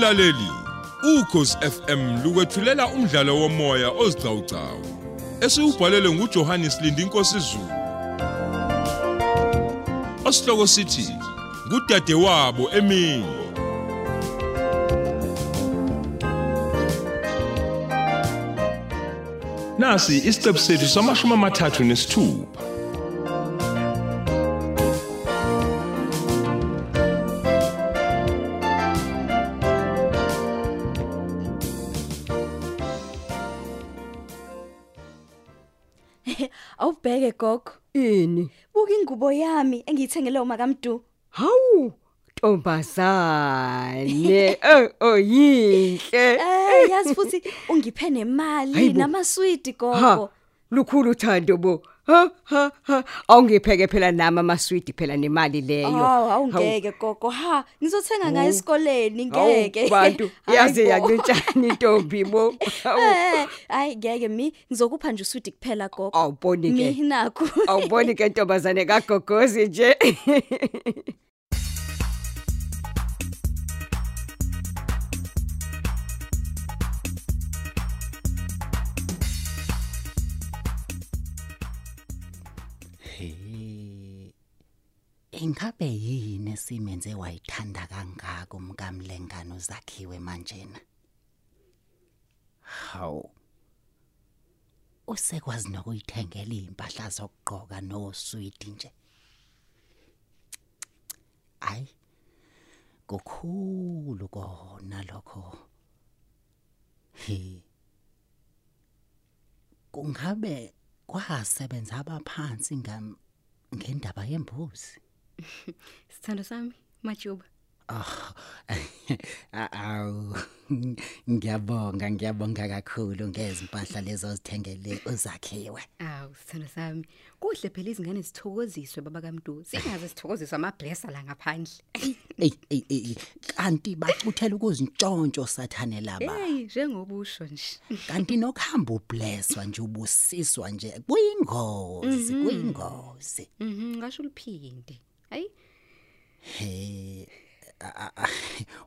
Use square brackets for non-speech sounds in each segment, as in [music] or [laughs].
Mlaleli, ukhosi FM lukwethulela umdlalo womoya ozicawucawu. Esiubhalele nguJohannes Lindi inkosi Zulu. Osihloko sithi kudade wabo emini. Nasi isiqebu sethu samashumi amathathu nesithupha. Gogo. Ini? Buka ingubo yami engiyithengele umakamdu. Hawu, ntombazane. Oh, [laughs] oh yinhle. Eh, yazi futhi ungiphe nemali namaswidi gogo. Lukhulu uthando bo. Ha ha ha. Awungipheke phela nami amaswidi phela nemali leyo. Hawu awungeke gogo. Ha, ngizothenga ngayo esikoleni Hawu, ngeke. bantu [laughs] yaze Hayibo. yancintshana intombi bo. Hawu. Eh, hayi ngeke mi ngizokupha nje uswidi kuphela gogo. Awuboni ke. Mi nakho. Awuboni ke [laughs] ntombazane kagogozi nje. [laughs] Ingabe yini simenze wayithanda kangaka umkamlengano zakhiwe manjena? Haw. Usekwazi nokuyithengela impahla zokugqoka noswidi nje. Ay. Kukhulu kona lokho. He. Kungabe kwasebenza abaphansi ngam ngendaba yembuzi? [laughs] Sithando sami, Majuba. Ah, [laughs] awu ngiyabonga ngiyabonga kakhulu ngezimpahla lezo ozithengele uzakhiwe. Awu, sithando sami. Kuhle phela izingane zithokoziswe baba kaMdu. Singaze sithokoziswe amablessa la ngaphandle. Ey ey ey kanti bachuthela ukuzintshontsho sathane laba. Hey, njengobusho nje. Kanti nokuhamba ublesswa nje ubusiswa nje kuyingozi kuyingozi. Mhm, ngasho uliphinde. Hayi, He a- a-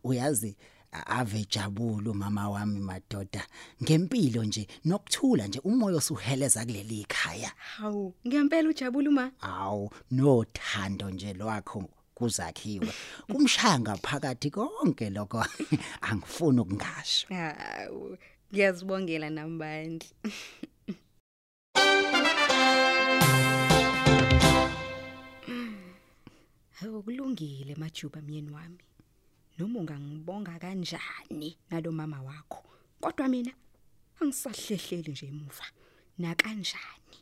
uyazi ave jabula umama wami madoda ngempilo nje nokuthula nje umoya osuheleza kuleli ikhaya hawu, ngiyempela ujabula uma. awu nothando nje lwakho kuzakhiwe [laughs] kumshanga phakathi konke lokho angifuni ukungasho Hawu, ngiyazibongela nambandla. [laughs] Hawu kulungile Majuba myeni wami. Noma ungangibonga kanjani nalo mama wakho. Kodwa mina angisahlehleli nje emuva. Na kanjani?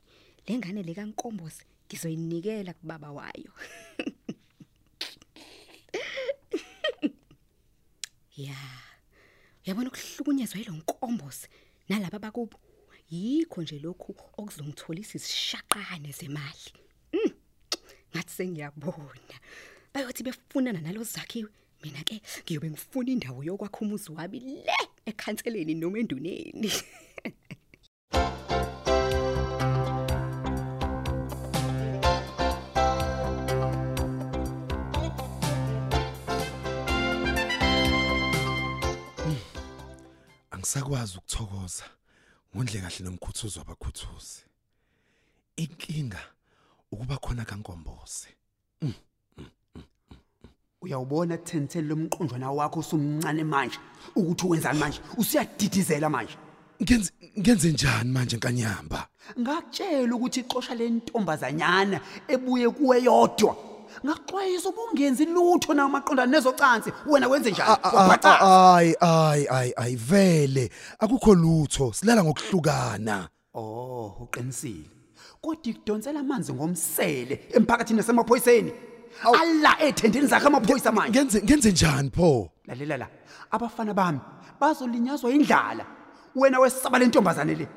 Lengane leka Nkombozi ngizoyinikela kubaba wayo. [laughs] Ya. Yabona ukuhlukunyezwa yilo nkombozi nalabo bakubo. Yikho nje lokhu okuzongitholisa isishaqane zemali. Mm. Ngathi sengiyabona. Bayothi befunana nalozi zakhiwe. Mina ke ngiyobe ngifuna indawo yokwakha umuzi wami le ekhanseleni noma enduneni. angisakwazi ukuthokoza ngondle kahle nomkhuthuzo wabakhuthuzi inkinga ukuba khona kankomboze Uyawubona thenthele lomqondwana wakho usumncane manje ukuthi wenzani manje? Usiyadidizela manje. Ngenze ngenze njani manje nkanyamba? Ngakutshela ukuthi ixosha lentombazanyana ebuye kuwe yodwa. Ngakuxwayisa ubungenzi lutho nawo maqondana nezocansi wena wenze njani? Wabhaca ay ay ay ay vele. Akukho lutho silala ngokuhlukana. Oh uqinisile. Kodwa ikudonsela amanzi ngomsele emphakathini nasemaphoyiseni. Alla ethendeni zakhe amaphoyisa manje ngenze ngenze njani pho? Lalela la. Abafana bami bazolinyazwa indlala. Wena wesaba lentombazane le.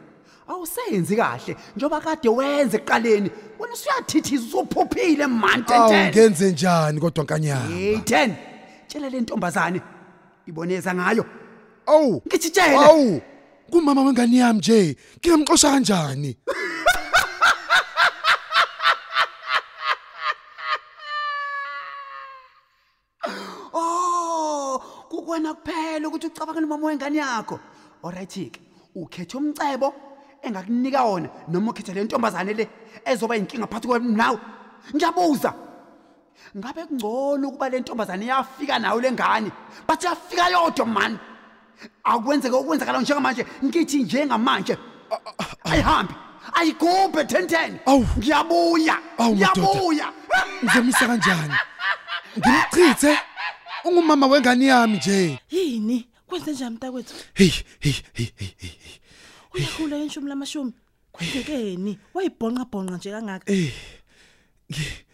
Awusenzi kahle njoba kade wenze ekuqaleni wena usuyathithiza usuphuphile man awu 10 ngenze njani kodwa nkanyamba hey 10 tshela le ntombazane iboneza ngayo. Awu. Ngithi tshela awu. Kumama wengane yami nje ngingamxosha kanjani oh kuwena kuphela ukuthi ucabange nomama wengane yakho. Alright ke ukhethe umcebo engakunika wona noma ukhethe le ntombazane le ezoba inkinga phakathi kwenu nawe. Ngiyabuza ngabe kungcono ukuba le ntombazane yafika nayo lengane bathi yafika yodwa man. Akwenzeke okwenzakala njengamanje ngithi njengamanje. Ayihambi ayigubhe 1010 Awu. ngiyabuya ngiyabuya. Ngizomisa kanjani? Ngimchithe. Ungumama wengane yami nje. yini kwenze njani mntakwethu Hey hey hey hey. hey. uyakhula enshumi lamashumi kwenzekeni wayibhonqa bhonqa nje kangaka Eh. ngi-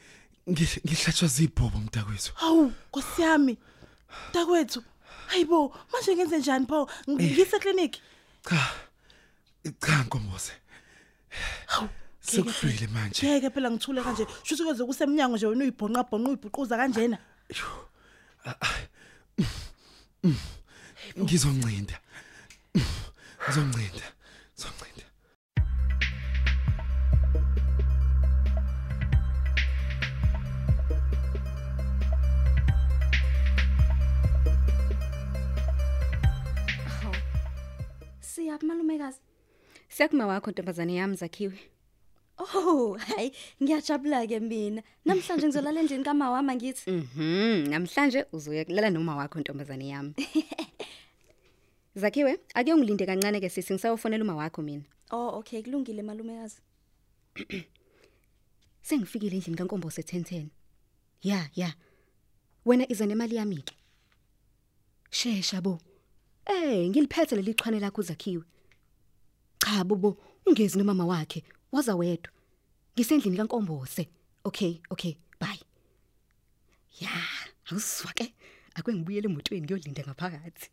ngi- Ngihlatshwa zibhobo mntakwethu. hawu nkosi yami mntakwethu hayibo manje ngenze njani pho ngise clinic Cha. Cha Nkomoze. hawu Sekufile manje. ngeke phela ngithule kanje shuthi kweze kusemnyango nje wena uyibhonqa bhonqa uyibhuquza kanjena Ngizoncinda. Ngizoncinda. Ngizoncinda. Siyaphi malumekazi? Siyakuma wakho ntombazane yami zakhiwe. Oh, hayi, ngiyajabula ke mina. Namhlanje ngizolala endlini kama wama ngithi. Mhm, namhlanje uzoya kulala noma wakho ntombazane yami. [laughs] Zakhiwe, ake ungilinde kancane ke sisi ngisayofonela uma wakho mina. Oh, okay, kulungile malumekazi. [clears throat] Sengifikile endlini kaNkombo se1010. Ya, ya. Wena iza nemali yami ke. Shesha bo. Eh, ngiliphethe leli xhwane lakho zakhiwe. Cha bobo, ungezi nomama wakhe, waza wedwa. Ngisendlini kaNkombose. Okay, okay, bye. Ya, awuswa ke. Akwe ngibuyele emotweni ngiyolinda ngaphakathi.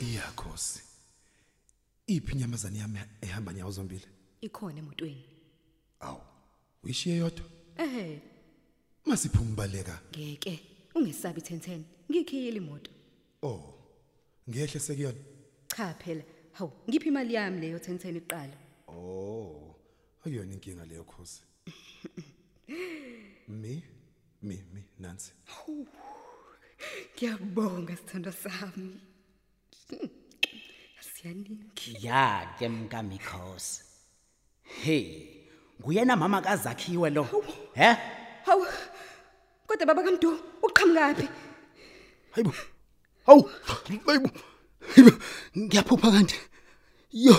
Iyakhosi. Iphi inyamazane yami ehamba nyawo zombili? Ikhona emotweni. Awu. Uyishiye yodwa? Eh, Masiphuma baleka. ngeke. Ungesabi 1010. Ngikhiyile imoto. Oh. Ngehle sekuyona. Cha phela. Hawu, ngiphi imali yami leyo 1010 iqala? Oh. Akuyona inkinga leyo khosi. [laughs] Mi mi mi nansi. Ngiyabonga sithando sami. [laughs] Siyaningi. ya ke mkamikhosi hey nguyena mama kazakhiwe lo he Hawu. Kodwa baba kaMdu uqhamukapi? hayibo hawu ngiyaphupha kanti yo.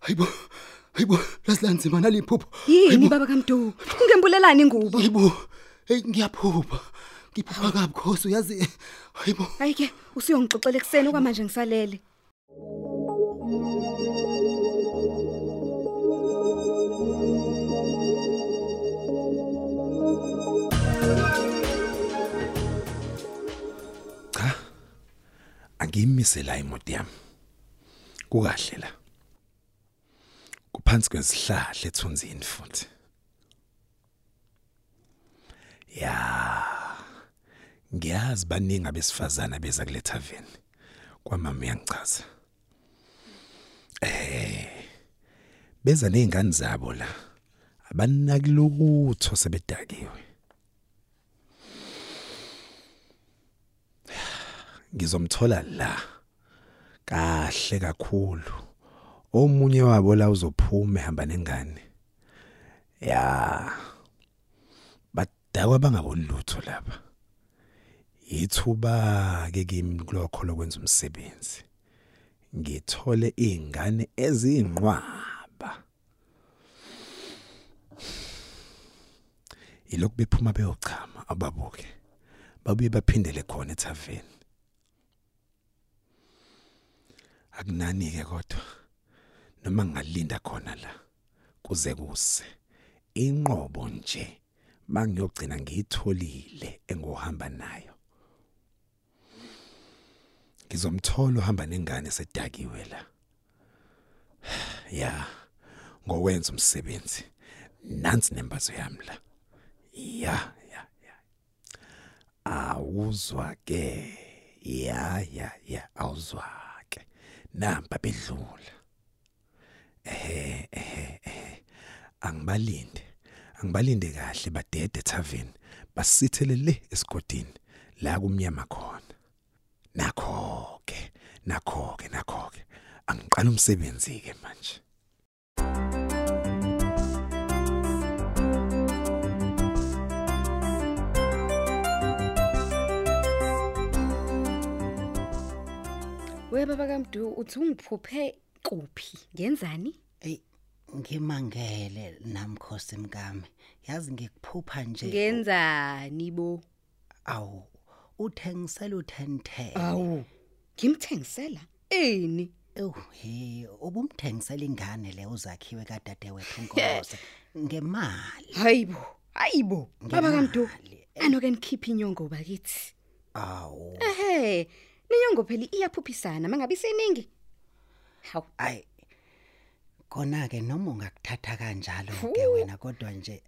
Hayibo hayibo lasilanzima naliphupho Yini baba kaMdu? Ungembulelani ingubo? hayibo hey ngiyaphupha ngiphupha kabi khosi uyazi hayibo Hayike, usiyongixoxela ekseni okwamanje ngisalele. Cha. Angiyimise la imoto yami. Kukahle la. Kuphansi kwesihlahla ethunzini futhi. Ya. Ngiyazi baningi abesifazana beza kule tavern. Kwamama uyangichaza. Eh. Beza nezingane zabo la. Abanaki lutho sebedakiwe. Ngizomthola la. Kahle kakhulu. Omunye wabo la uzophuma ehamba nengane. Ya badakwa bangaboni lutho lapha ithuba ke kimi kulokho lokwenza umsebenzi. Ngithole izingane ezingqwaba ilokhu bephuma beyochama ababuke. Babuye baphindele khona ethaveni. Akunani ke kodwa. Noma ngingalinda khona la kuze kuse. Inqobo nje mangiyogcina ngiyitholile engohamba nayo. Ngizomthola uhamba nengane sedakiwe la. Ya ngowenza umsebenzi. Nansi nembazo yami la. Ya ya ya. Awuzwa ke ya ya ya awuzwa. Ke namba bedlula ehe ehe ehe angibalinde Angibalinde kahle badede tavern. Basithele le esigodini la kumnyama khona. Nakho ke, nakho ke, nakho ke. Angiqala umsebenzi ke manje. We baba kaMdu uthi ungiphuphe kuphi? Ngenzani? Ey ngimangele namkhosi mkami. Yazi ngikuphupha nje. Ngenzani bo? Awu uthengisela uthenthe. Awu. Ngimthengisela. Eni? Ew he ubumthengisela ingane le uzakhiwe kadade wethu Nkosi ngemali. Hayibo. Hayibo. Baba kaMdu. Anoke nikhipha inyongo bakithi. Awu Ehhe. Ninyongo phela iyaphuphisana mangabe isiningi. Hawu. ay kona ke noma ungakuthatha kanjalo ke wena kodwa nje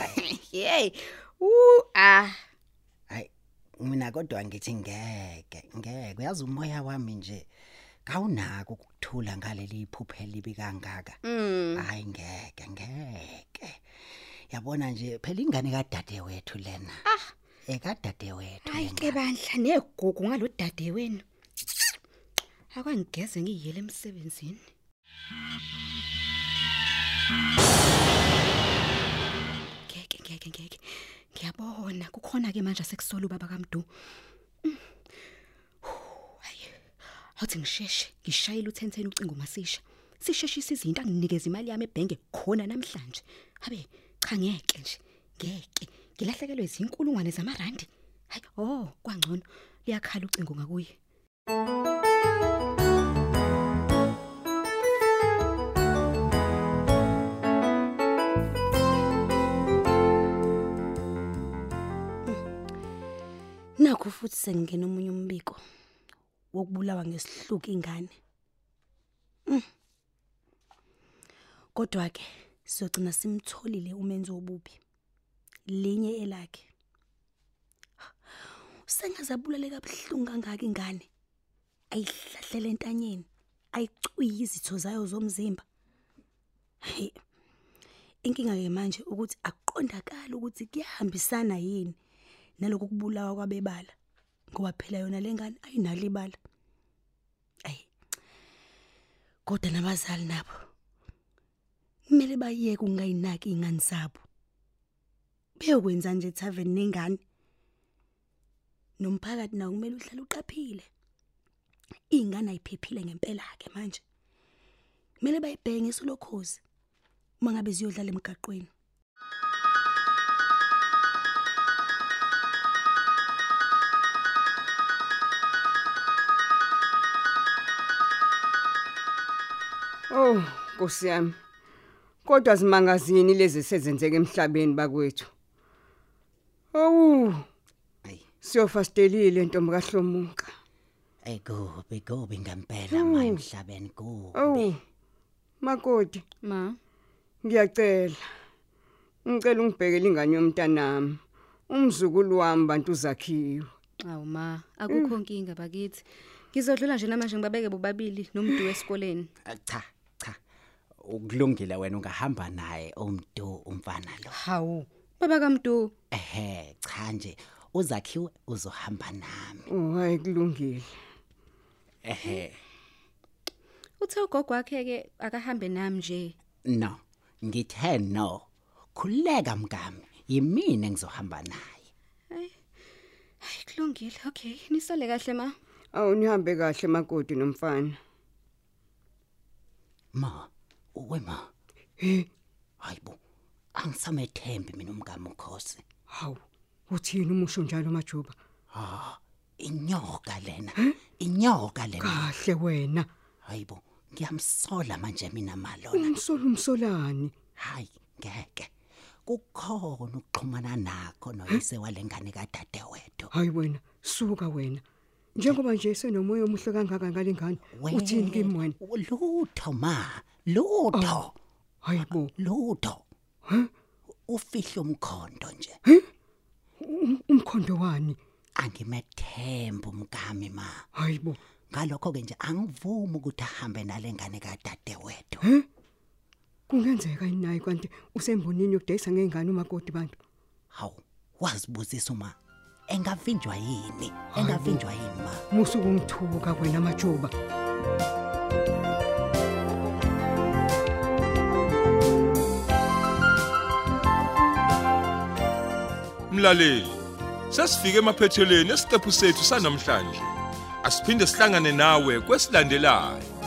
ay [laughs] Hey. Uh ah. ay mina kodwa ngithi ngeke ngeke uyazi umoya wami nje kawunako ukuthula ngaleli iphuphe libi kangaka Mm. hayi ngeke ngeke yabona nje phela ingane kadade wethu lena ah ekadade wethu Hayi ke bandla negugu ngalodade wenu. Akwangigeze ngiyele emsebenzini. Ngeke ngeke ngeke. Ngiyabona kukhona ke manje sekusola ubaba kaMdu. Mm. Hayi. Hathi ngisheshe ngishayela uthenteni ucingo masisha. Sisheshisa izinto anginikeza imali yami ebhenke khona namhlanje. Habe cha ngeke nje. Ngeke. Ngilahlekelwe izinkulungwane zamarandi. Hayi, oh, kwangcono. Liyakhala ucingo ngakuye. Nakho futhi sengena omunye umbiko wokubulawa ngesihluku ingane. Mm. Kodwa ke siyogcina simtholile umenzi obubi. Linye elakhe. Sengazabulale kabhlungu kangaka ingane. Ayihlahlele entanyeni, ayicuyi izitho zayo zomzimba. Inkinga ke manje ukuthi akuqondakala ukuthi kuyahambisana yini naloko kubulawa kwabebala ngoba phela yona lengane ayinalo ibala ay kodwa nabazali nabo kumele bayeke ungayinaki ingane zabo beyokwenza nje tavern nengane nomphakathi nawo kumele uhlale uqaphile ingane ayiphephile ngempela ke manje kumele bayibhenge isolokhozi uma ngabe ziyodlala emgaqweni Oh, Nkosi yami. Kodwa zimangazini lezi sezenzeka emhlabeni bakwethu. Awu, Ayi, siyofastelile ntombi kaHlomuka. ayikubi kubi ngempela manje emhlabeni kubi. Awu. Makoti, Ma, ngiyacela. Ngicela ungibhekele ingane yomntanami. Umzukulu wami bantu zakhiwe. awu ma, akukho inkinga bakithi. Ngizodlula nje namanje ngibabeke bobabili nomuntu wesikoleni. Cha, cha. Ukulungile wena ungahamba naye umntu umfana lo. Hawu, baba kaMdu. Ehhe, cha nje uzakhiwe uzohamba nami. Oh, hayi kulungile. Ehhe, Uthe ugogo wakhe ke akahambe nami nje. no. Ngithe no. Khuleka mkami. Yimina engizohamba naye. Hayi kulungile. Okay, nisole kahle ma. Awu nihambe kahle makoti nomfana. Ma, uwe ma. Hayibo. Angisamethembi mina umkami ukhosi. Hawu, uthini umusho njalo majuba? Ah, inyoka lena. Inyoka lena. Kahle wena. Hayibo, ngiyamsola manje mina malona. Umsolo umsolani. Hayi, ngeke. Kukhona ukuxhumana nakho noyise walengane kadade wethu. Hayi wena, suka wena. Njengoba nje senomoya omuhle kangaka ngalengane, uthini kimi wena? Lutho ma, lutho. Hayibo, Lutho. Ufihlo umkhondo nje. umkhondo wani? Angimethemba umkami ma. Hayibo, Ngalokho ke nje angivumi ukuthi ahambe nalengane kadade wethu. kungenzeka inayi kanti usembonini yokudayisa ngengane umakoti bantu hawu wazibuzisa uma engavinjwa yini engavinjwa yini ma musuku ngithuka kwena majuba Mlaleli, sesifike emaphethelweni esiqephu sethu sanamhlanje. Asiphinde sihlangane nawe kwesilandelayo.